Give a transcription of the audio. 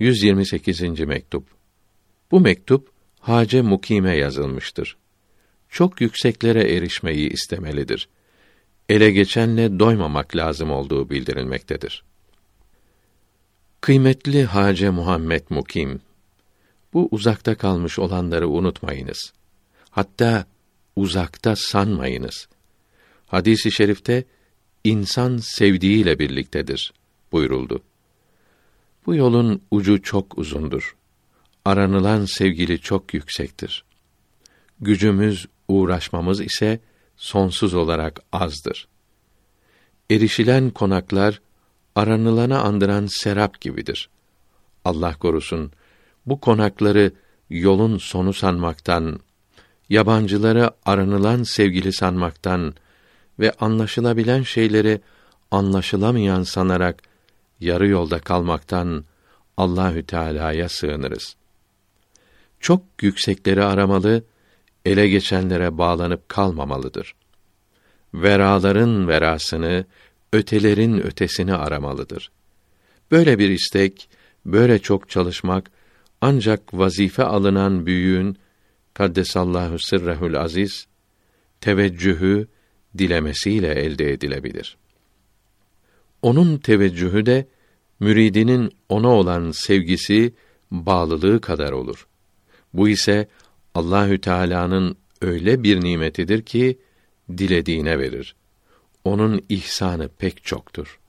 128. mektup. Bu mektup Hace Mukime yazılmıştır. Çok yükseklere erişmeyi istemelidir. Ele geçenle doymamak lazım olduğu bildirilmektedir. Kıymetli Hace Muhammed Mukim, bu uzakta kalmış olanları unutmayınız. Hatta uzakta sanmayınız. Hadisi i şerifte insan sevdiğiyle birliktedir buyuruldu. Bu yolun ucu çok uzundur. Aranılan sevgili çok yüksektir. Gücümüz, uğraşmamız ise sonsuz olarak azdır. Erişilen konaklar aranılana andıran serap gibidir. Allah korusun bu konakları yolun sonu sanmaktan, yabancıları aranılan sevgili sanmaktan ve anlaşılabilen şeyleri anlaşılamayan sanarak yarı yolda kalmaktan Allahü Teala'ya sığınırız. Çok yüksekleri aramalı, ele geçenlere bağlanıp kalmamalıdır. Veraların verasını, ötelerin ötesini aramalıdır. Böyle bir istek, böyle çok çalışmak ancak vazife alınan büyüğün kaddesallahu sırrehül aziz teveccühü dilemesiyle elde edilebilir. Onun teveccühü de müridinin ona olan sevgisi, bağlılığı kadar olur. Bu ise Allahü Teala'nın öyle bir nimetidir ki dilediğine verir. Onun ihsanı pek çoktur.